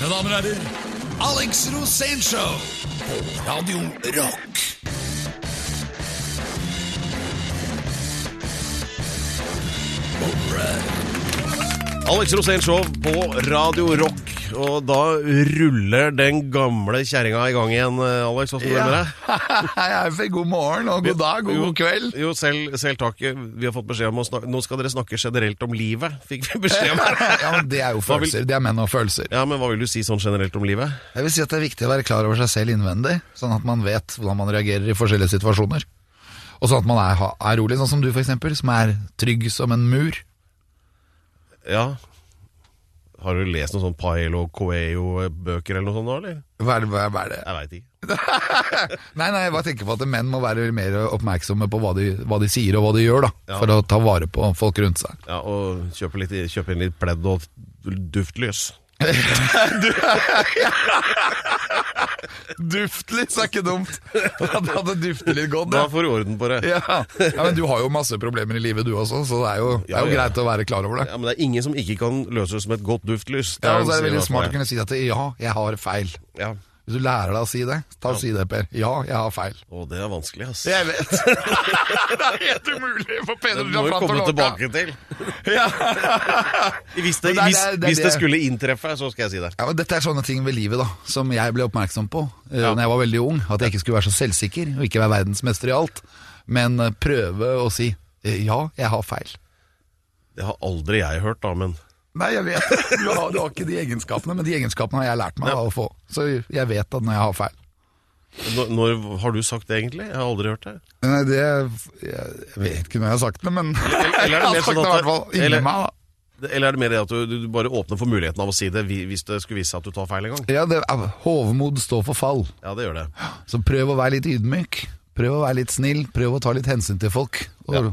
Mine damer og herrer, Alex Rosénshow på Radio Rock. Alex Rosén Show på Radio Rock. Og da ruller den gamle kjerringa i gang igjen, eh, Alex. Hva skal du gjøre med deg? God morgen og god dag og god kveld. Jo, selv, selv takk. Vi har fått beskjed om å snakke Nå skal dere snakke generelt om livet, fikk vi beskjed om. Ja, men Det er jo vil- følelser. Det er menn og følelser. Ja, men hva vil du si sånn generelt om livet? Jeg vil si at Det er viktig å være klar over seg selv innvendig, sånn at man vet hvordan man reagerer i forskjellige situasjoner. Og sånn at man er, er rolig, sånn som du eksempel, som er trygg som en mur. Ja. Har du lest noen sånn Paelo Coelho-bøker eller noe sånt nå, eller? Hva er det? Hva er det? Jeg veit ikke. Nei, nei, jeg bare tenker på at menn må være mer oppmerksomme på hva de, hva de sier og hva de gjør, da, Ja. for å ta vare på folk rundt seg. Ja, Og kjøpe, litt, kjøpe inn litt pledd og duftlys. Duftlys er ikke dumt! Det hadde duftet litt godt, Da får du orden på det. Ja. ja, men du har jo masse problemer i livet du også, så det er jo, det er jo Ja, ja. greit å være klar over det. Ja, Men det er ingen som ikke kan løses med et godt duftlys. Ja, og så er det veldig smart å kunne si at ja, jeg har feil. Ja. Hvis du lærer deg å si det, ta og si det, Per. Ja, jeg har feil. Å, det er vanskelig, ass. Jeg vet. det er helt umulig for Det må vi komme tilbake til. Ja. Hvis det, det hvis, det det hvis det skulle inntreffe, så skal jeg si det. Ja, men Dette er sånne ting ved livet da som jeg ble oppmerksom på uh, Ja. Når jeg var veldig ung. At jeg ikke skulle være så selvsikker og ikke være verdensmester i alt. Men eh, prøve å si eh, ja, jeg har feil. Det har aldri jeg hørt, da, men Nei, jeg vet det. Du har, du har ikke de egenskapene, men de egenskapene har jeg lært meg å få. Så jeg vet at når jeg har feil. når, når har du sagt det, egentlig? Jeg har aldri hørt det. Nei, det Jeg vet ikke når jeg har sagt det, men eller eller det jeg har sagt sånn det i hvert fall inni eller- meg. da Eller er det mer det at du, du bare åpner for muligheten av å si det hvis det skulle vise seg at du tar feil en gang? Ja, det, Hovmod står for fall. Ja, det gjør det. Så prøv å være litt ydmyk. Prøv å være litt snill. Prøv å ta litt hensyn til folk. Og, Ja.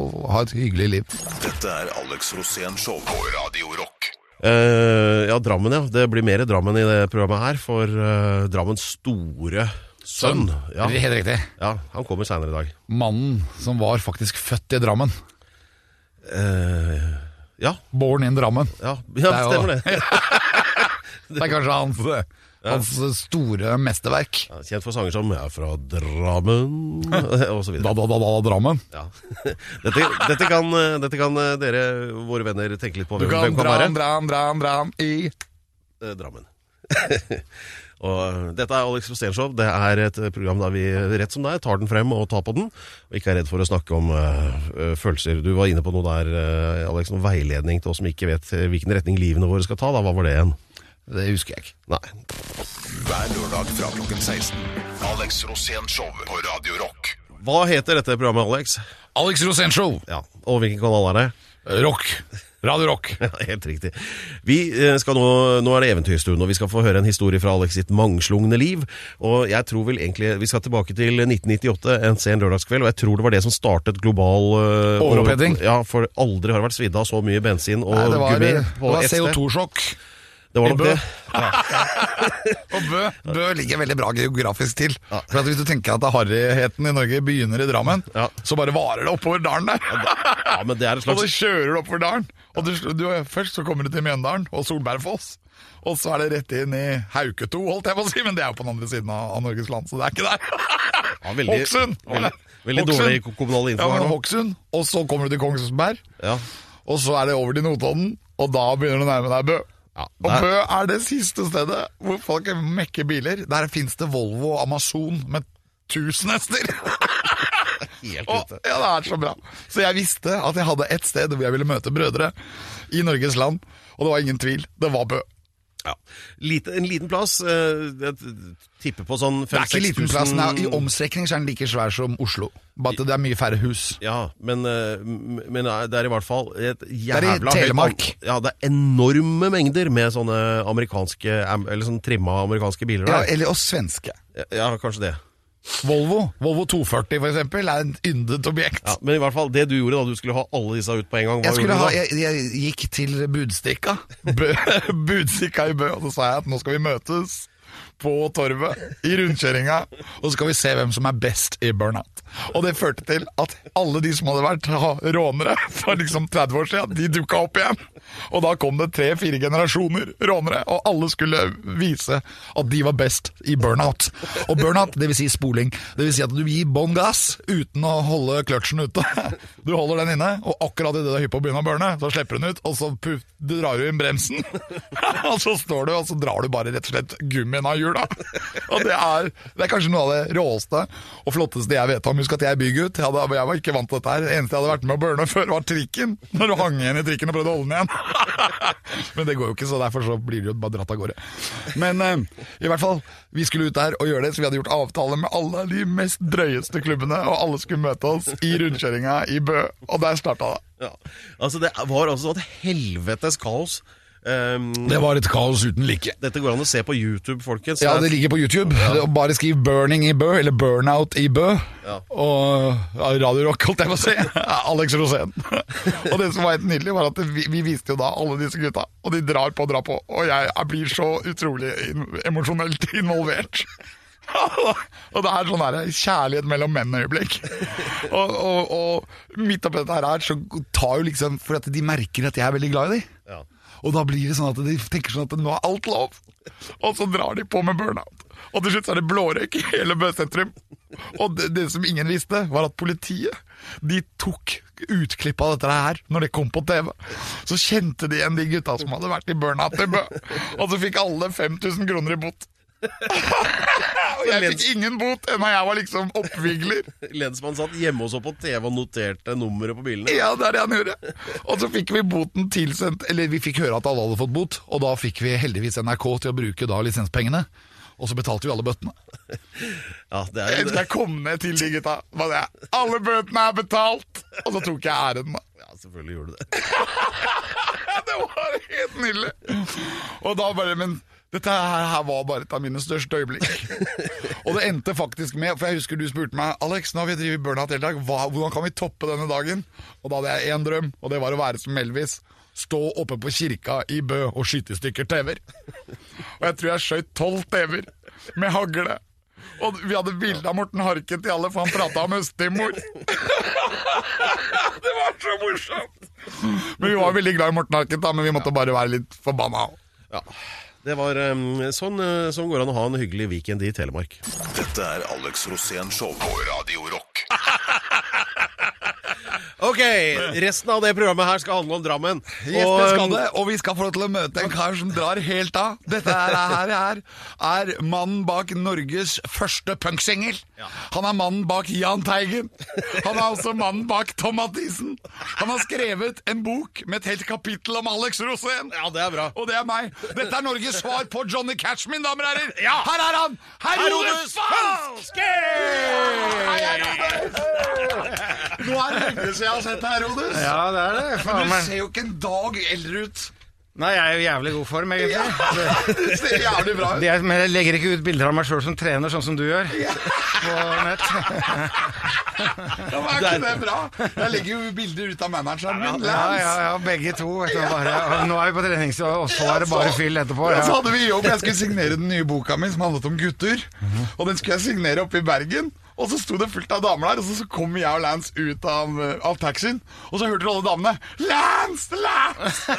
Og ha et hyggelig liv. Dette er Alex Rosén Show på Radio Rock. Uh, ja, Drammen, ja. Det blir mer Drammen i det programmet her, for uh, Drammens store sønn ja, Det er Helt riktig. ja, han kommer seinere i dag. Mannen som var faktisk født i Drammen. Uh, ja, Born in Drammen. ja, ja, Det er jo- stemmer det. Det er kanskje hans, hans store mesterverk. Ja, kjent for sanger som 'Jeg er fra Drammen' osv. Da, da, da, da, Drammen. Ja. Dette, dette, kan, dette kan eh, dere, våre venner, tenke litt på. Du kan kan dra dram, han, dra dra dra i Eh, Drammen. og eh, Dette er Alex Rosénshow. Det er et program der vi rett som det er tar den frem og tar på den. Og ikke er redd for å snakke om eh, følelser. Du var inne på noe der, uh, Alex, Noen veiledning til oss som ikke vet hvilken retning livene våre skal ta. Da. Hva var det igjen? Det husker jeg ikke. Nei. Hver lørdag fra klokken 16. Alex Rosén Show på Radio Rock. Hva heter dette programmet, Alex? Alex Rosénshow. Ja, Og hvilken kanal er det? Rock. Radio Rock. Ja, Helt riktig. Vi eh, skal nå, nå er det eventyrstund, og vi skal få høre en historie fra Alex sitt mangslungne liv. Og jeg tror vel egentlig Vi skal tilbake til 1998, en sen lørdagskveld, og jeg tror det var det som startet global uh, Overoppheting. Ja, for aldri har det vært svidd av så mye bensin og Nei, det var, gummi det var. CO2-sjokk. Det var nok det. Og Bø, Bø ligger veldig bra geografisk til. For at Hvis du tenker at harryheten i Norge begynner i Drammen, Ja. så bare varer det oppover dalen der. Ja, men det er et Og så kjører du oppover dalen. Og du, du, først så kommer du til Mjøndalen og Solbergfoss. Og så er det rett inn i Hauketo, holdt jeg på å si, men det er jo på den andre siden av, av Norges land, så det er ikke der. ja, veldig, Hokksund! Veldig, veldig dårlig kommunal info ja, her nå. Hokksund, og så kommer du til Kongsberg, Ja. og så er det over til Notodden, og da begynner du å nærme deg Bø. Ja, Og Bø er det siste stedet hvor folk mekker biler. Der fins det Volvo og Amazon med tusen hester. Helt Og, ute. ja, det er så bra. Så jeg visste at jeg hadde ett sted hvor jeg ville møte brødre i Norges land. Og det var ingen tvil. Det var Bø. Ja. Lite, en liten plass. eh, Jeg tipper på sånn Det er ikke liten plass. Nei, I omstrekning så er den like svær som Oslo. Bare at det er mye færre hus. Ja, men, eh, men det er i hvert fall et i er i Telemark. Høyt, Ja, det er enorme mengder med sånne amerikanske Eller sånn trimma amerikanske biler Ja, eller oss svenske. Ja, kanskje det. Volvo Volvo 240 for eksempel er et yndet objekt. Ja, men i hvert fall, det du gjorde da du skulle ha alle disse ut på en gang, hva Jeg, skulle gjorde ha, du da? jeg, jeg gikk til Budstikka Bø, Budstikka i Bø Og så sa jeg at nå skal vi møtes på torvet i rundkjøringa, og så skal vi se hvem som er best i burnout. Og det førte til at alle de som hadde vært rånere for liksom 30 år siden, de dukka opp igjen. Og da kom det tre-fire generasjoner rånere, og alle skulle vise at de var best i burnout. Og burnout, vil si spoling. Vil si at du gir bånn gass uten å holde kløtsjen ute. Du holder den inne, og akkurat idet du er hypp på å begynne å burne, så slipper den ut, og så puff, du drar du inn bremsen. og så står du, og så drar du bare rett og slett gummien av hjula. Og det er, det er kanskje noe av det råeste og flotteste jeg vet om. Husk at jeg er bygutt. Jeg, hadde, jeg var ikke vant til dette her. Det eneste jeg hadde vært med å burne før, var trikken. Når du hang igjen i trikken og prøvde å holde den igjen. Men det går jo ikke, så derfor så blir det jo bare dratt av gårde. Men eh, i hvert fall, vi skulle ut der og gjøre det, så vi hadde gjort avtale med alle de mest drøyeste klubbene, og alle skulle møte oss i rundkjøringa i Bø, og der starta det. Ja. Altså, det var altså et helvetes kaos. Um, Det var et kaos uten like. dette går an å se på YouTube, folkens. Ja, det ligger på YouTube. Bare skriv 'Burning i Bø', eller 'Burnout i Bø'. Ja. Og ja, Radio Rock, holdt jeg på å si. Alex Rosén. og det som var helt nydelig, var at vi, vi viste jo da alle disse gutta, og de drar på og drar på. Og jeg, jeg blir så utrolig emosjonelt involvert. og det er sånn her kjærlighet mellom menn-øyeblikk. og, og, og midt oppi dette her så tar jo liksom For at de merker at jeg er veldig glad i dem. Ja. Og da blir det sånn at de tenker sånn at nå er alt lov. Og så drar de på med burnout. Og til slutt så er det blårøyk i hele Bø sentrum. Og det, det som ingen visste, var at politiet de tok utklipp av dette her når det kom på TV. Så kjente de igjen de gutta som hadde vært i burnout i Bø. Og så fikk alle 5000 kroner i bot. og jeg fikk ingen bot ennå jeg var liksom oppvigler. Lensmannen satt hjemme og så på TV og noterte nummeret på bilene. Ja, det er det han gjorde. Og så fikk vi boten tilsendt Eller vi fikk høre at alle hadde fått bot, og da fikk vi heldigvis NRK til å bruke da lisenspengene. Og så betalte vi alle bøttene. Ja, det Jeg er husker jeg kom ned til de gutta. Alle bøtene er betalt! Og så tok jeg æren. Ja, selvfølgelig gjorde du det. Det var helt nydelig. Og da bare Men dette her, her var bare et av mine største øyeblikk. Og det endte faktisk med For jeg husker du spurte meg Alex, nå har vi drevet burnout hele dag. Hva, hvordan kan vi toppe denne dagen? Og da hadde jeg én drøm, og det var å være som Elvis. Stå oppe på kirka i Bø og skyte i stykker TV-er. Og jeg tror jeg skjøt tolv TV-er med hagle. Og vi hadde bilde av Morten Harket til alle, for han prata om Østimor. det var så morsomt! Men vi var veldig glad i Morten Harket, da, men vi måtte bare være litt forbanna. Ja. Det var sånn, som sånn går an å ha en hyggelig weekend i Telemark. Dette er Alex Rosén Show på Radio Rock. Ok, resten av det programmet her skal handle om Drammen. Yes, Og, det skal um, det, og vi skal få lov til å møte en kar som drar helt av. Dette her, her, her er mannen bak Norges første punksingel. Han er mannen bak Jahn Teigen. Han er også mannen bak Tom Mathisen. Han har skrevet en bok med et helt kapittel om Alex Rosén. Ja, det er bra. Og det er meg. Dette er Norges svar på Johnny Cash, mine damer og herrer. Her er han! Herodes Falske! Hei, Herodes! Nå er det jeg har sett deg, Herodes. Ja, det er det. Faen Men du ser jo ikke en dag eldre ut. Nei, jeg er jo jævlig god form, egentlig. Du ser jævlig bra ut. Er, men jeg legger ikke ut bilder av meg sjøl som trener, sånn som du gjør. På nett. Ja, men er ikke det bra? Jeg legger jo bilder ut av manageren min, Ja, ja, ja, begge to. Vet du, bare, nå er vi på trening, og så er det bare fyll etterpå. Ja, så hadde vi jobb. Jeg skulle signere den nye boka mi som handlet om gutter. Og den skulle jeg signere oppe i Bergen. Og så sto det fullt av damer der, og så, så kom jeg og Lance ut av, uh, av taxien. Og så hørte du alle damene Lance! Lance!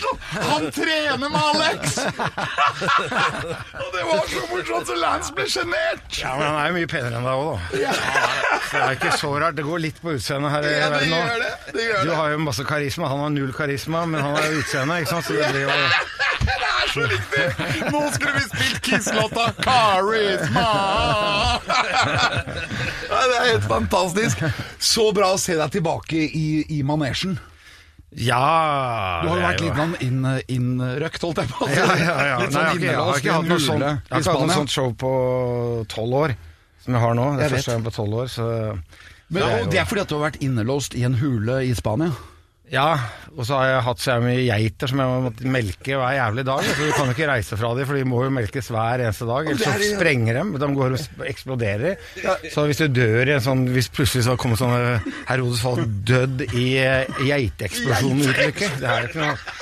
sånn Han trener med Alex! og det var så morsomt, så Lance ble sjenert. ja, men han er jo mye penere enn deg òg, da. Det er ikke så rart. Det går litt på utseendet her i Ja, verden nå. det. det, Du har jo masse karisma, han har null karisma, men han har utseende, ikke sant? Så det blir jo er så riktig! Nå skulle vi spilt Kiss-låta Charisma! Det er helt fantastisk. Så bra å se deg tilbake i, i manesjen. Ja Du har jo vært litt sånn inn- innrøkt, holdt jeg på å si. Ja, ja, ja. Litt Nei, sånn jeg, har ikke, jeg har ikke hatt noe sånt, jeg har ikke hatt noe sånt show på tolv år som jeg har nå. Det er første gang på tolv år, så Men, Det er jo- det er fordi at du har vært innelåst i en hule i Spania. Ja, og så har jeg hatt så mye geiter som jeg må melke hver jævlig dag. Så du kan jo ikke reise fra dem, for de må jo melkes hver eneste dag. Ellers så sprenger dem. De går og eksploderer. Så hvis du dør i en sånn Hvis plutselig så kommer sånn Herodes Falk dødd i eh, geiteeksplosjon-ulykke Det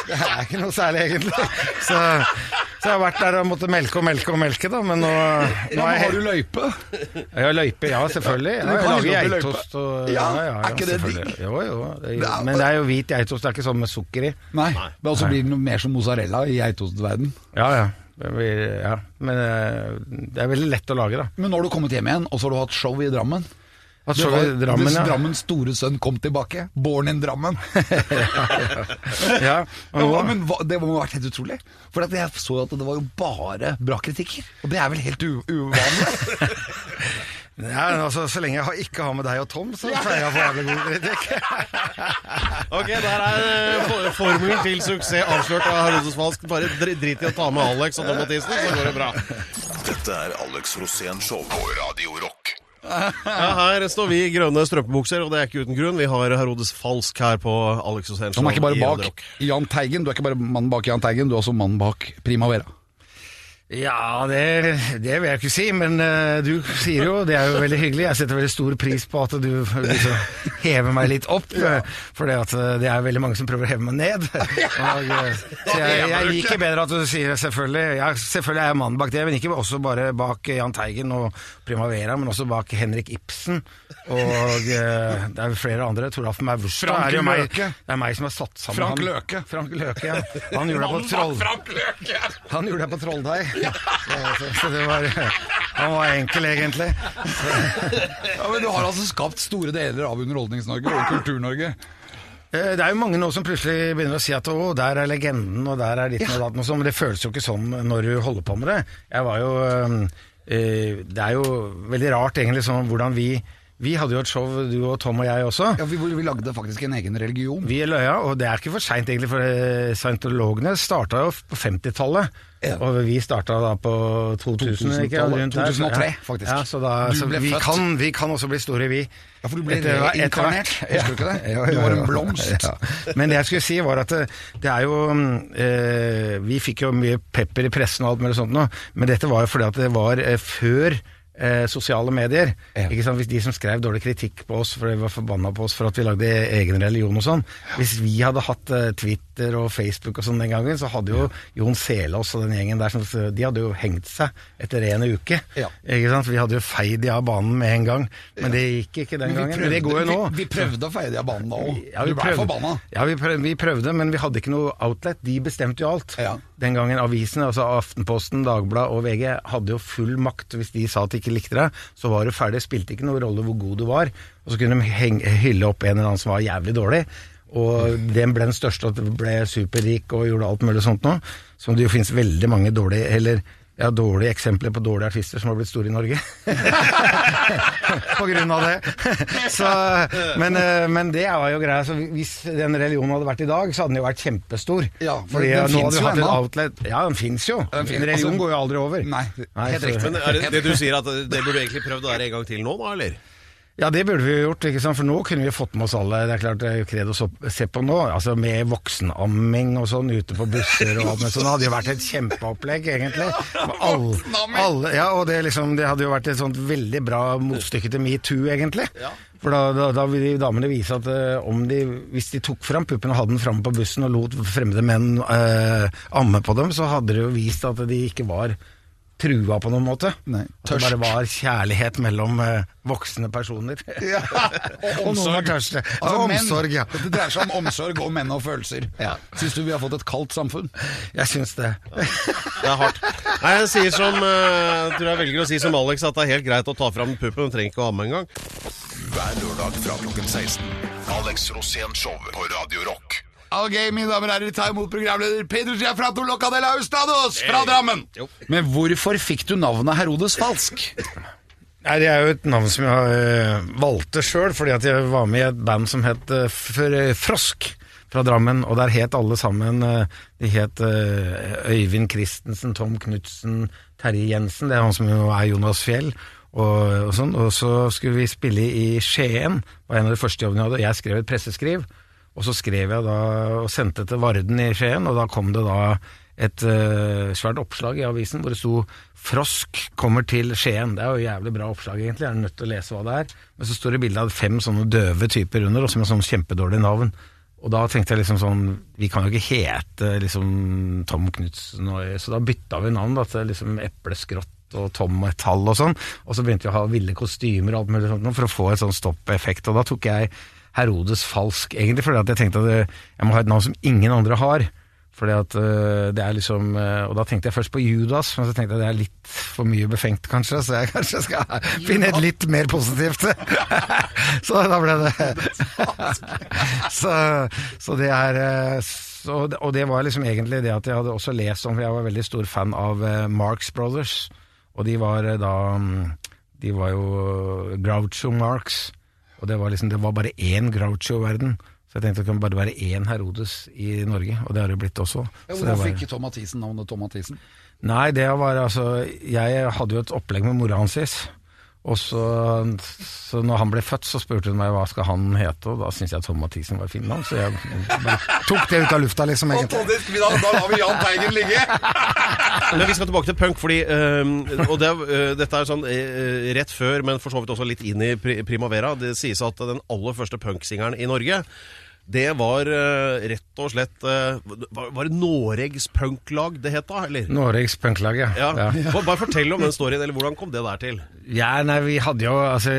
det er ikke noe særlig, egentlig. Så, så jeg har vært der og måtte melke og melke og melke, da. Men nå, nå Ja, har du løype? Har løype, ja, selvfølgelig. Ja, jeg lager geitost og Ja, ja, ja, selvfølgelig. Jo, jo. Det, men det er jo hvit geitost, det er ikke sånn med sukker i. Nei. Men også blir det noe mer som mozzarella i geitostverden. Ja, ja. Ja. Men eh, det er veldig lett å lage, da. Men nå har du kommet hjem igjen, og så har du hatt show i Drammen. Hatt Det var- i Drammen, ja. Drammens store sønn kom tilbake. Born in Drammen. ja. Ja, men hva, Det må ha vært helt utrolig. For at jeg så at det var jo bare bra kritikker. Og det er vel helt u uvanlig? ja, altså, så lenge jeg ikke har med deg og Tom, så pleier jeg å få jævlig god kritikk. Ok, der er eh, formelen til suksess avslørt av Herodes Falsk. Bare drit i å ta med Alex og Tom Mathisen, så går det bra. Dette er Alex Rosén Show på Radio Rock. Ja, her står vi i grønne strømpebukser, og det er ikke uten grunn. Vi har Herodes Falsk her på Alex Rosén Show. Han er ikke bare bak Rock. Teigen. Du er ikke bare mannen bak Jahn Teigen, du er også mannen bak Primavera. Ja, det, det vil jeg ikke si, men uh, du sier jo, det er jo veldig hyggelig. Jeg setter veldig stor pris på at du liksom hever meg litt opp, ja. for det, at, eh, det er veldig mange som prøver å heve meg ned. Og, eh, så jeg, jeg liker bedre at du sier selvfølgelig. Ja, selvfølgelig er jeg mannen bak det, men ikke også bare bak Jahn Teigen og Primavera, men også bak Henrik Ibsen. Og uh, det er flere andre. Toralf Maurstad er jo meg. Løke. Det er meg som har satt sammen Frank han. Løke. Frank Løke, ja. Han gjorde det på troll... Han gjorde det på trolldeig. Så, så det var Han var enkel, egentlig. Ja, men Du har altså skapt store deler av Underholdnings-Norge og Kultur-Norge. Eh, Det er jo mange nå som plutselig begynner å si at å, der er legenden, og der er ditten og datten og sånn, men det føles jo ikke sånn når du holder på med det. Jeg var jo eh, Det er jo veldig rart egentlig sånn hvordan vi Vi hadde jo et show, du og Tom og jeg også. Ja, vi, vi lagde faktisk en egen religion. Vi er løya, og det er ikke for seint egentlig, for eh, scientologene starta jo på 50-tallet. Ja. Og vi starta da på 2000, ikke? 2000-tallet. Rundt der, så- 2003, ja. faktisk. Ja, så da, så vi, kan, vi kan også bli store, vi. Ja, for du ble Etter- reinkarnert, husker du ikke det? Du var en blomst. Men det jeg skulle si var at det, det er jo eh, Vi fikk jo mye pepper i pressen og alt mulig sånt nå, men dette var jo fordi at det var eh, før eh, sosiale medier. Ja. Ikke sant? Hvis de som skrev dårlig kritikk på oss fordi de var forbanna på oss for at vi lagde egen religion og sånn Hvis vi hadde hatt eh, Twitter og Facebook og sånn den gangen, så hadde jo Jon Selås og den gjengen der De hadde jo hengt seg etter en uke. Ja. Ikke sant? Vi hadde jo feid de av banen med en gang, men det gikk ikke den gangen. Men det går jo nå. Vi, vi prøvde å feie de av banen da òg. Ja, du vi ble prøvde. forbanna. Ja, vi prøvde, vi prøvde, men vi hadde ikke noe outlet. De bestemte jo alt. Ja. Den gangen avisene, altså Aftenposten, Dagbladet og VG, hadde jo full makt. Hvis de sa at de ikke likte deg, så var du ferdig. Spilte ikke noen rolle hvor god du var. Og så kunne de hylle opp en eller annen som var jævlig dårlig. Og den ble den største og ble superrik og gjorde alt mulig sånt nå. Som det jo finnes veldig mange dårlige, eller ja, dårlige eksempler på dårlige artister som har blitt store i Norge. på grunn av det. så, men, eh, men det var jo greia. Så hvis den religionen hadde vært i dag, så hadde den jo vært kjempestor. Ja, for Fordi den nå hadde du jo hatt et ennå. outlet. Ja, den fins jo. Den fin- En religion altså- går jo aldri over. Nei, helt så- riktig. Men er det, det du sier at det burde du egentlig prøvd å være en gang til nå, da, eller? Ja, det burde vi jo gjort, for nå kunne vi fått med oss alle. Det er klart det er kred å se på nå, altså med voksenamming og sånn ute på busser og alt med sånn. Det hadde jo vært et kjempeopplegg, egentlig. Alle, alle, ja, og det, liksom, det hadde jo vært et sånt veldig bra motstykke til metoo, egentlig. For da, da, da vil de damene vise at uh, om de, hvis de tok fram puppen og hadde den framme på bussen og lot fremmede menn uh, amme på dem, så hadde det jo vist at de ikke var trua på noen måte. Nei, At det bare var kjærlighet mellom uh, voksne personer. Ja, og Og noen var tørste. Altså, omsorg, ja. Det dreier seg om omsorg og menn og følelser. Ja. Syns du vi har fått et kaldt samfunn? Jeg syns det. Det er hardt. Nei, jeg sier som uh, tror jeg velger å si som Alex, at det er helt greit å ta fram puppen. Du trenger ikke å amme engang. Hver lørdag fra klokken 16. Alex Rosén Show på Radio Rock. Ok, mine damer og herrer, ta imot programleder Pedro Giafrato Locadella Austados fra Drammen. Men hvorfor fikk du navnet Herodes Falsk? Nei, Det er jo et navn som jeg uh, valgte sjøl, fordi at jeg var med i et band som het eh, F- eh, Frosk fra Drammen. Og der het alle sammen eh, De het eh, Øyvind Christensen, Tom Knutsen, Terje Jensen. Det er han som jo er Jonas Fjell. Og, og sånn, og så skulle vi spille i Skien, var en av de første jobbene jeg hadde. Jeg skrev et presseskriv. Og så skrev jeg da og sendte til Varden i Skien, og da kom det da et uh, svært oppslag i avisen hvor det sto 'Frosk kommer til Skien'. Det er jo jævlig bra oppslag, egentlig. Jeg er nødt til å lese hva det er. Men så står det bilde av fem sånne døve typer under, og som har sånn kjempedårlig navn. Og da tenkte jeg liksom sånn Vi kan jo ikke hete liksom Tom Knutsen, og, så da bytta vi navn da, til liksom Epleskrått og Tom Metall og sånn. Og så begynte vi å ha ville kostymer og alt mulig sånt for å få et sånn stoppeffekt. Og da tok jeg Herodes falsk, egentlig fordi at jeg tenkte at jeg, må ha et navn som ingen andre har. Fordi at øh, det er liksom øh, Og da tenkte jeg først på Judas, men så tenkte jeg at det er litt for mye befengt, kanskje, så jeg kanskje skal finne et litt mer positivt. så da ble det så, så det er øh, så, Og det var liksom egentlig det at jeg hadde også lest om, for jeg var veldig stor fan av Marx Brothers, og de var da mm, De var jo Groucho Marx, og det var liksom Det var bare én Groucho-verden. Så jeg tenkte det kan bare være én Herodes i Norge, og det har det blitt også. Ja, Hvordan var- fikk Tom Mathisen navnet Tom Mathisen? Nei, det var altså Jeg hadde jo et opplegg med mora hans. Og så, så når han ble født, så spurte hun meg hva skal han hete, og da syntes jeg Tom Mathisen var fin fint navn, så jeg bare tok det ut av lufta, liksom, egentlig. Da, da lar vi Jahn Teigen ligge! Men vi skal tilbake til punk, fordi øh, Og det, er, øh, dette er sånn øh, rett før, men for så vidt også litt inn i Primavera. Det sies at den aller første punksingeren i Norge det var øh, rett og slett øh, Var var det Noregs punklag det het da, eller? Noregs punklag, ja. Ja. Bare bare fortell om den storyen, eller hvordan kom det der til? Ja, nei, vi hadde jo altså,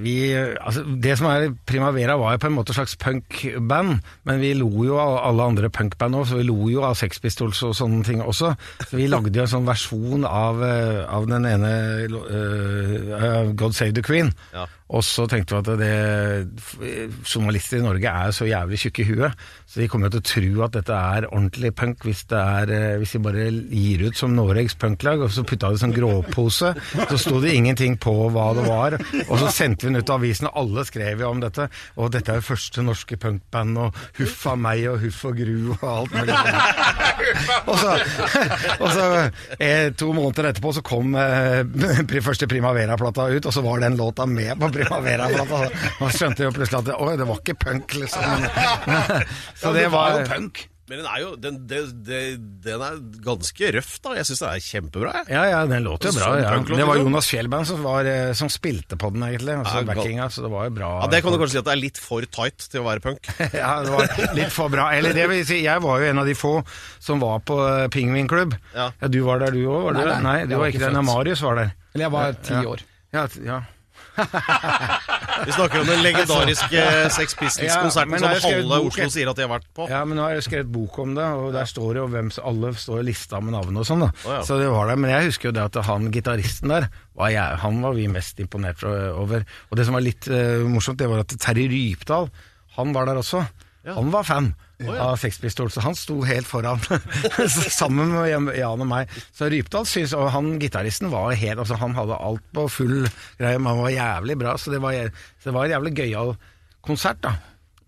vi, altså Det som er Primavera var jo på en måte et slags punkband, men vi lo jo av alle andre punkband òg, så vi lo jo av Sex Pistols og sånne ting også. Så vi lagde jo en sånn versjon av, eh, av den ene eh, God Save the Queen. Ja. Og så tenkte vi at det, journalister i Norge er så jævlig tjukke i huet, så de kommer jo til å tro at dette er ordentlig punk hvis, det er, eh, hvis de bare gir ut som Noregs punklag, og så putta de sånn gråpose, så sto det ingenting på hva det var, og så sendte vi den ut til avisen, og alle skrev jo om dette, og dette er jo første norske punkband, og huff a meg, og huff og gru, og alt mulig. og så, og så eh, to måneder etterpå så kom eh, første Primavera-plata ut, og så var den låta med på Primavera-plata. Man skjønte jo plutselig at det, oi, det var ikke punk, liksom. Men, så det var jo punk. Men den er jo Den, den, den er ganske røff, da. Jeg syns den er kjempebra. jeg. Ja, ja, den låter jo bra. Sånn Ja. Det var liksom. Jonas Fjellband som, var, eh, som spilte på den, egentlig. Altså Ja, backinga, så det var jo bra. Ja, Det kan du kanskje si at det er litt for tight til å være punk. Ja, det var litt for bra. Eller det vil si, jeg var jo en av de få som var på eh, pingvinklubb. Ja. Ja, du var der du òg, var du? Nei, det? nei, Nei, du var var ikke ikke der. Marius var der. Eller jeg var ti Ja. år. Ja, ja. Vi snakker om den legendariske Sex Pistols-konserten Ja, som halve bok, Oslo sier at de har vært på. Ja, men nå har jeg skrevet bok om det, og der står det jo hvem Alle står lista med navn og sånn, da. oh, ja. Så det var det. Men jeg husker jo det at han gitaristen der, var jeg, han var vi mest imponert over. Og det som var litt uh, morsomt, det var at Terje Rypdal, han var der også. Han var fan av Sex Pistols, så han sto helt foran, sammen med Jan- og meg. Så Rypdal syns, og han gitaristen var helt altså Han hadde alt på full greie, men han var jævlig bra, så det var, så det var en jævlig gøyal konsert, da.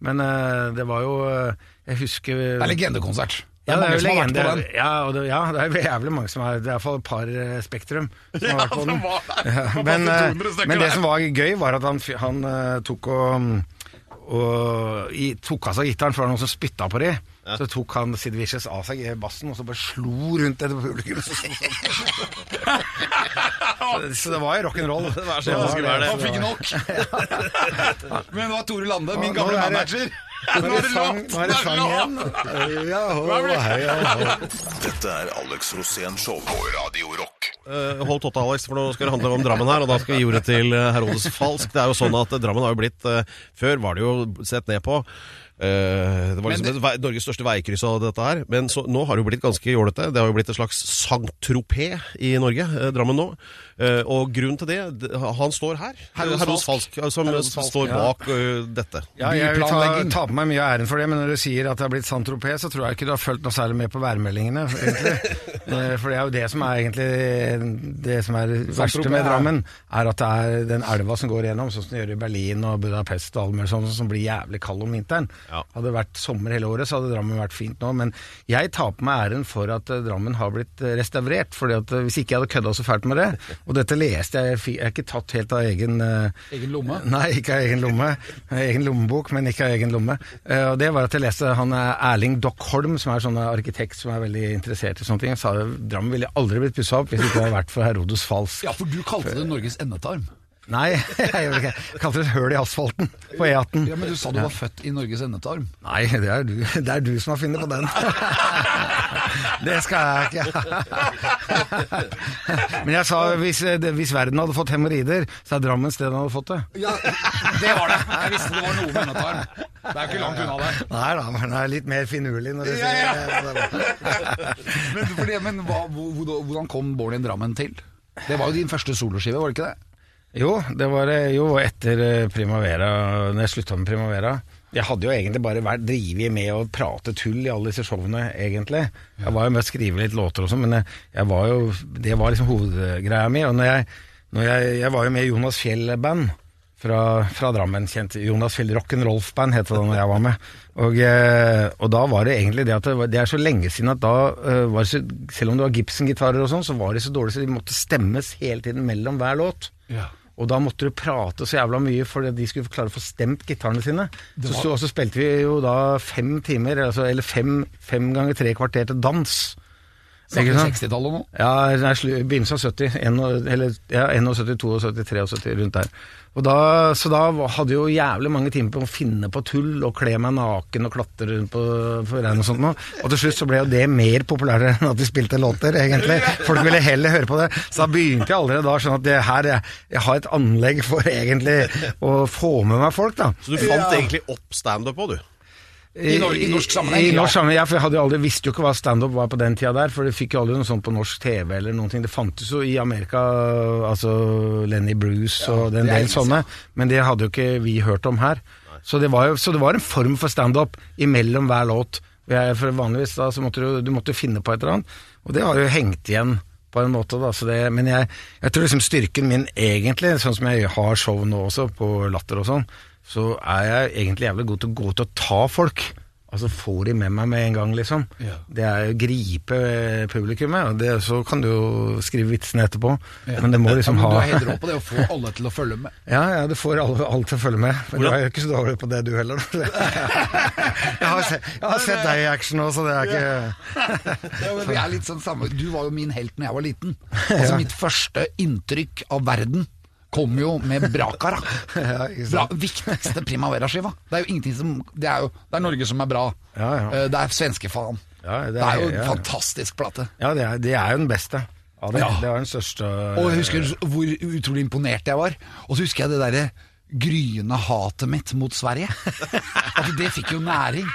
Men uh, det var jo eh, Jeg husker Det er legendekonsert. Det ja, er det er jo har legende. Ja, det, ja, det er jævlig mange som er Det er iallfall et par eh, Spektrum som har vært på den. Ja, men, 200 stykker men det som var gøy, var at han, han tok og, og i, tok av seg gitaren, for det var noen som spytta på de. Så tok han Sid Vicious av seg bassen, og så bare slo rundt etter publikum. Så, så, så det var jo rock'n'roll. Det var sånn det skulle være, det. Han fikk nok. Men det var Tore Lande, min gamle er manager. Nå er det sang, nå er det sang igjen. Ja, ho, hei, ja, ho. Dette er Alex Rosén Show på Radio Rock. Uh, hold totta, Alex, for nå skal det handle om Drammen her, og da skal vi gi ordet til eh, Herodes Falsk. Det er jo sånn at eh, Drammen har jo blitt uh, Før var det jo sett ned på. Eh, det var liksom det... et Norges største veikryss av dette her. Men så, nå har det jo blitt ganske jålete. Det har jo blitt et slags Saint-Tropez i Norge, eh, Drammen nå. Eh, og grunnen til det, d- han står her. Herodes Falsk, som Falsk, står ja. bak eh, dette. Ja, jeg vil ta, ta på meg mye av æren for det, men når du sier at det har blitt Saint-Tropez, så tror jeg ikke du har fulgt noe særlig med på værmeldingene, egentlig. For det er jo det som er egentlig det som er det verste med Drammen, er at det er den elva som går gjennom, sånn som det gjør i Berlin og Budapest og alt mulig sånt, som blir jævlig kald om vinteren. Ja. Hadde det vært sommer hele året, så hadde Drammen vært fint nå. Men jeg tar på meg æren for at eh, Drammen har blitt eh, restaurert. fordi at eh, Hvis ikke jeg hadde kødda så fælt med det, og dette leste jeg, jeg er ikke tatt helt av egen Egen lomme? Nei, ikke av egen lomme. Egen lommebok, men ikke av egen lomme. Eh, og det var at jeg leste han er Erling Dockholm, som er sånn arkitekt som er veldig interessert i sånne ting. sa Drammen ville aldri blitt pussa opp hvis det ikke hadde vært for Herodes Falsk. Ja, for du kalte det Norges endetarm. Nei, jeg gjør det ikke. Jeg kalte det et høl i asfalten på E18. Ja, Men du sa du var født i Norges endetarm. Nei, det er, du, det er du som har funnet på den. Det skal jeg ikke. Men jeg sa hvis, hvis verden hadde fått hemoroider, så er Drammen stedet den hadde fått det. Ja, det var det. Jeg visste det var noe med endetarm. Det er jo ikke langt unna det. Nei da, men det er litt mer finurlig når du Ja, sier det. Men, fordi, men hva, hvordan kom Born in Drammen til? Det var jo din første soloskive, var det ikke det? Jo, det var eh, jo etter eh, Primavera, når jeg slutta med Primavera. Jeg hadde jo egentlig bare vært drevet med å prate tull i alle disse showene, egentlig. Jeg var jo med å skrive litt låter og sånn, men jeg, jeg var jo, det var liksom hovedgreia mi. Og når jeg, når jeg, jeg var jo med i Jonas Fjell-band fra, fra Drammen, kjent Jonas Fjell Rock'n'Rolf-band het det da jeg var med. Og, eh, og da var det egentlig det at det, var, det er så lenge siden at da eh, var det så, Selv om det var Gibson-gitarer og sånn, så var de så dårlige så de måtte stemmes hele tiden mellom hver låt. Og da måtte du prate så jævla mye for de skulle klare å få stemt gitarene sine. Var... så, så spilte vi jo da fem timer, altså, eller fem, fem ganger tre kvarter til dans. Snakker Ikke vi 60-tallet nå? Ja, begynnelsen av 70. en eller, ja, 71, 72, 73, rundt der. Og da, så da hadde jo jævlig mange timer på å finne på tull og kle meg naken og klatre rundt på regn og sånt noe. Og til slutt så ble jo det mer populært enn at vi spilte låter, egentlig. Folk ville heller høre på det. Så da begynte jeg allerede da sånn at det her, jeg, jeg har et anlegg for egentlig å få med meg folk, da. Så du fant egentlig opp standup òg, du? I nor- i norsk sammenheng, I, ja. norsk sammenheng, ja, for jeg hadde jo aldri, visste jo ikke hva standup var på den tida der, for det fikk jo aldri noe sånt på norsk TV eller noen ting. Det fantes jo i Amerika, altså Lenny Bruce og den del sånne, men det hadde jo ikke vi hørt om her. Så det, var jo, så det var en form for standup imellom hver låt. For vanligvis da, så måtte du, du måtte finne på et eller annet, og det har jo hengt igjen på en måte da, så det, men jeg, jeg tror liksom styrken min egentlig, sånn som jeg har show nå også, på Latter og sånn, så er jeg egentlig jævlig god til å gå til å ta folk. Altså få de med meg med en gang, liksom. Ja. Det er å gripe eh, publikummet, og det, så kan du jo skrive vitsene etterpå. Men det må liksom ja, ha Du er helt rå på det å få alle til å følge med. ja, ja, du får alle, alle til å følge med. Men du er jo ikke så dårlig på det, du heller. jeg, har sett, jeg har sett deg i action òg, så det er ikke Ja, er litt sånn samme. Du var jo min helt når jeg var liten. Altså Mitt første inntrykk av verden kom jo med Brakara. Ja. Bra, viktigste Primavera-skiva. Det er jo ingenting som Det er jo det er Norge som er bra. Ja, ja. Eh, Det er svenskefaen. Ja, det, er jo en ja, ja. fantastisk plate. Ja, det er, det er jo den beste. Ja, det, det var den største Og jeg husker hvor utrolig imponert jeg var. Og så husker jeg det derre gryende hatet mitt mot Sverige. At det fikk jo næring.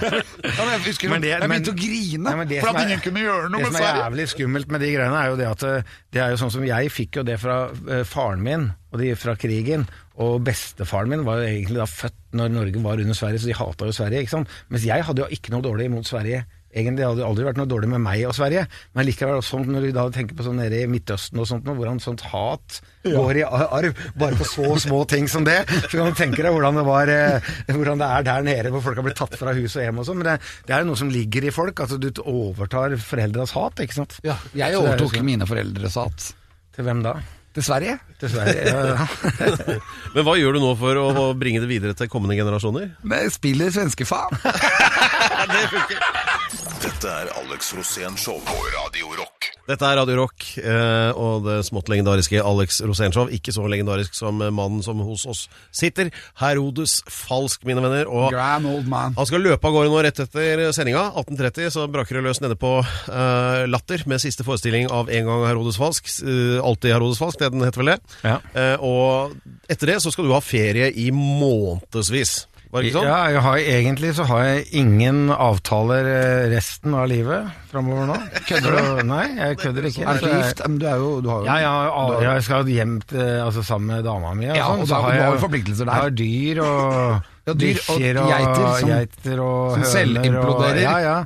Jeg husker Men det- jeg men- begynte å grine ja, for at er- ingen kunne gjøre noe med Sverige. Det som er jævlig skummelt med de greiene, er jo det at eh, det er jo sånn som jeg fikk jo det fra eh, faren min, og de fra krigen. Og bestefaren min var jo egentlig da født når Norge var under Sverige, så de hata jo Sverige. ikke sant? Mens jeg hadde jo ikke noe dårlig imot Sverige. Egentlig hadde det aldri vært noe dårlig med meg og Sverige, men likevel sånn når du da tenker på sånn nede i Midtøsten og sånt, hvordan sånt hat går i arv, bare på så små ting som det, så kan du tenke deg hvordan det, var, eh, hvordan det er der nede, hvor folk har blitt tatt fra hus og hjem og sånn. Men det, det er jo noe som ligger i folk, altså du overtar foreldres hat, ikke sant? Ja, jeg det er overtok sånn. mine foreldres hat. Til hvem da? Til Sverige? Til Sverige? Ja, ja. Men hva gjør du nå for å bringe det videre til kommende generasjoner? Men spiller svenskefaen. Dette er Alex Rosén Show på Radio Rock. Dette er Radio Rock eh, og det smått legendariske Alex Rosénshow. Ikke så legendarisk som eh, mannen som hos oss sitter. Herodes Falsk, mine venner. Og Grand old man. han skal løpe av gårde nå rett etter sendinga. 18.30 så braker det løs nede på eh, Latter med siste forestilling av En gang Herodes Falsk. eh, Alltid Herodes Falsk, det den heter vel det. Ja. Eh, og etter det så skal du ha ferie i månedsvis. Var det ikke sånn? Ja, jeg har, egentlig så har jeg ingen avtaler eh, resten av livet framover nå. Kødder du? Nei, jeg kødder ikke. Er du ikke gift? Men du er jo du har jo Ja, ja, ja, jeg skal hjem til, altså, sammen med dama mi. Ja, sånn, og så da- har du har jo forpliktelser der. Jeg har dyr og Ja, dyr og bikkjer og geiter som- geiter og som selvimploderer. Og, ja, ja.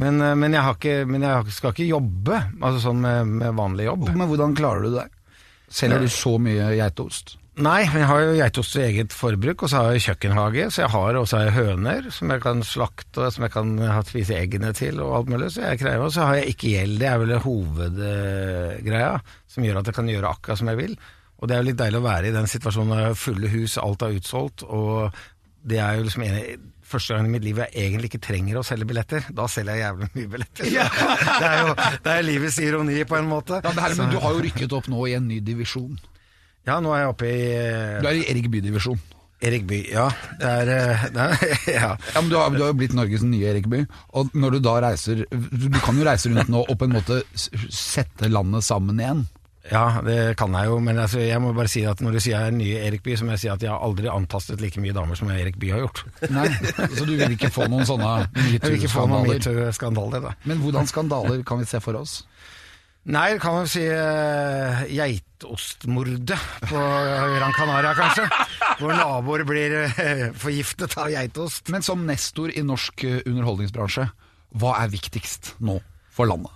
Men, eh, men, jeg, har ikke, men jeg har- skal ikke jobbe, altså sånn med, med vanlig jobb. Men hvordan klarer du det? Selger du så mye geitost? Nei, men jeg har jo geitost til eget forbruk, og så har jeg kjøkkenhage, så jeg har også jeg høner som jeg kan slakte, og som jeg kan spise eggene til og alt mulig, så jeg krever, Og så har jeg ikke gjeld, det er vel hovedgreia, som gjør at jeg kan gjøre akkurat som jeg vil. Og det er jo litt deilig å være i den situasjonen, når jeg har fulle hus, alt er utsolgt, og det er jo liksom enig første gang i mitt liv jeg egentlig ikke trenger å selge billetter. Da selger jeg jævlig mye billetter. det er jo det er livets ironi, på en måte. Ja, det her, men du har jo rykket opp nå i en ny divisjon. Ja, nå er jeg oppe i Du er i Erik Bye-divisjon. Erik Bye, ja. Det er, eh, det er ja. Ja, men du har, du har jo blitt Norges nye Erik Bye. Og når du da reiser Du kan jo reise rundt nå og på en måte sette landet sammen igjen. ja, det kan jeg jo, men altså, jeg må bare si at når du sier jeg er nye Erik Bye, så må jeg si at jeg har aldri antastet like mye damer som Erik Bye har gjort. Nei, Så du vil ikke få noen sånne Jeg vil ikke få noen metoo-skandaler? metoo-skandaler, da. Men hvordan skandaler kan vi se for oss? Nei, kan man si uh, geitostmordet på Gran Canaria, kanskje. Hvor naboer blir uh, forgiftet av geitost. Men som nestor i norsk eh, underholdningsbransje, hva er viktigst nå for landet?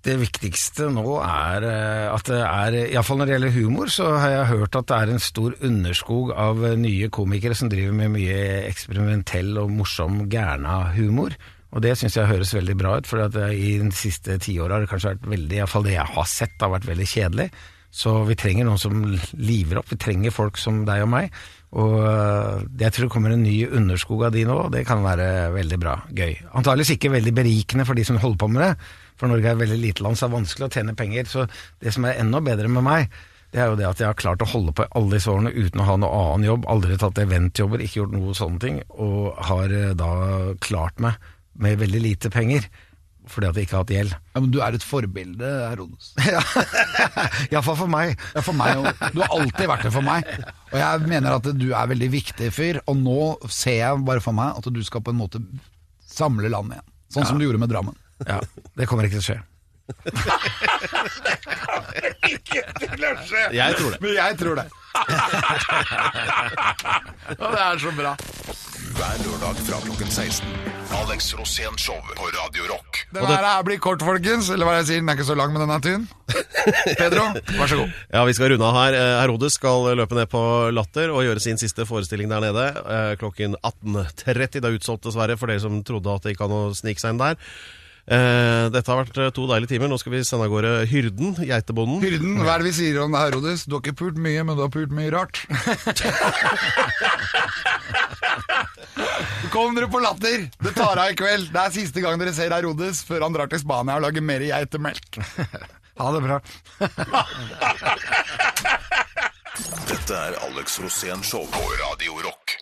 Det viktigste nå er at det er Iallfall når det gjelder humor, så har jeg hørt at det er en stor underskog av nye komikere som driver med mye eksperimentell og morsom gærna humor. Og det syns jeg høres veldig bra ut, for i de siste tiåra har det kanskje vært veldig Iallfall det jeg har sett, har vært veldig kjedelig. Så vi trenger noen som liver opp. Vi trenger folk som deg og meg. Og øh, jeg tror det kommer en ny underskog av de nå, og det kan være veldig bra. Gøy. Antakeligvis ikke veldig berikende for de som holder på med det, for Norge er et veldig lite land, så det er vanskelig å tjene penger. Så det som er enda bedre med meg, det er jo det at jeg har klart å holde på i alle disse årene uten å ha noe annen jobb, aldri tatt eventjobber, ikke gjort noe sånne ting, og har øh, da klart meg med veldig lite penger, fordi at jeg ikke har hatt gjeld. Ja, men Du er et forbilde, Herodes. Iallfall for meg. Ja, for meg, Du har alltid vært det for meg. Og jeg mener at du er veldig viktig fyr, og nå ser jeg bare for meg at du skal på en måte samle landet igjen. Sånn som du gjorde med Drammen. Ja, det kommer ikke til å skje. Jeg tror det. Men jeg tror det. Og det er så bra. Hver lørdag fra klokken 16. Alex Rosén Show på Radio Rock. Den her er- blir kort, folkens. Eller hva jeg sier, den er ikke så lang, men den er tynn. Pedro, vær så god. Ja, vi skal runde av her. Eh, Herodes skal løpe ned på Latter og gjøre sin siste forestilling der nede eh, klokken 18.30. Det er utsolgt, dessverre, for dere som trodde at det gikk an å snike seg inn der. Eh, Dette har vært eh, to deilige timer. Nå skal vi sende av gårde Hyrden, geitebonden. Hyrden, hva er det vi sier om det, Herodes? Du har ikke pult mye, men du har pult mye rart. Kom dere på latter! Det tar av i kveld. Det er siste gang dere ser Herodes før han drar til Spania og lager mer geitemelk. Ha det bra. Dette er Alex Rosén Show på Radio Rock.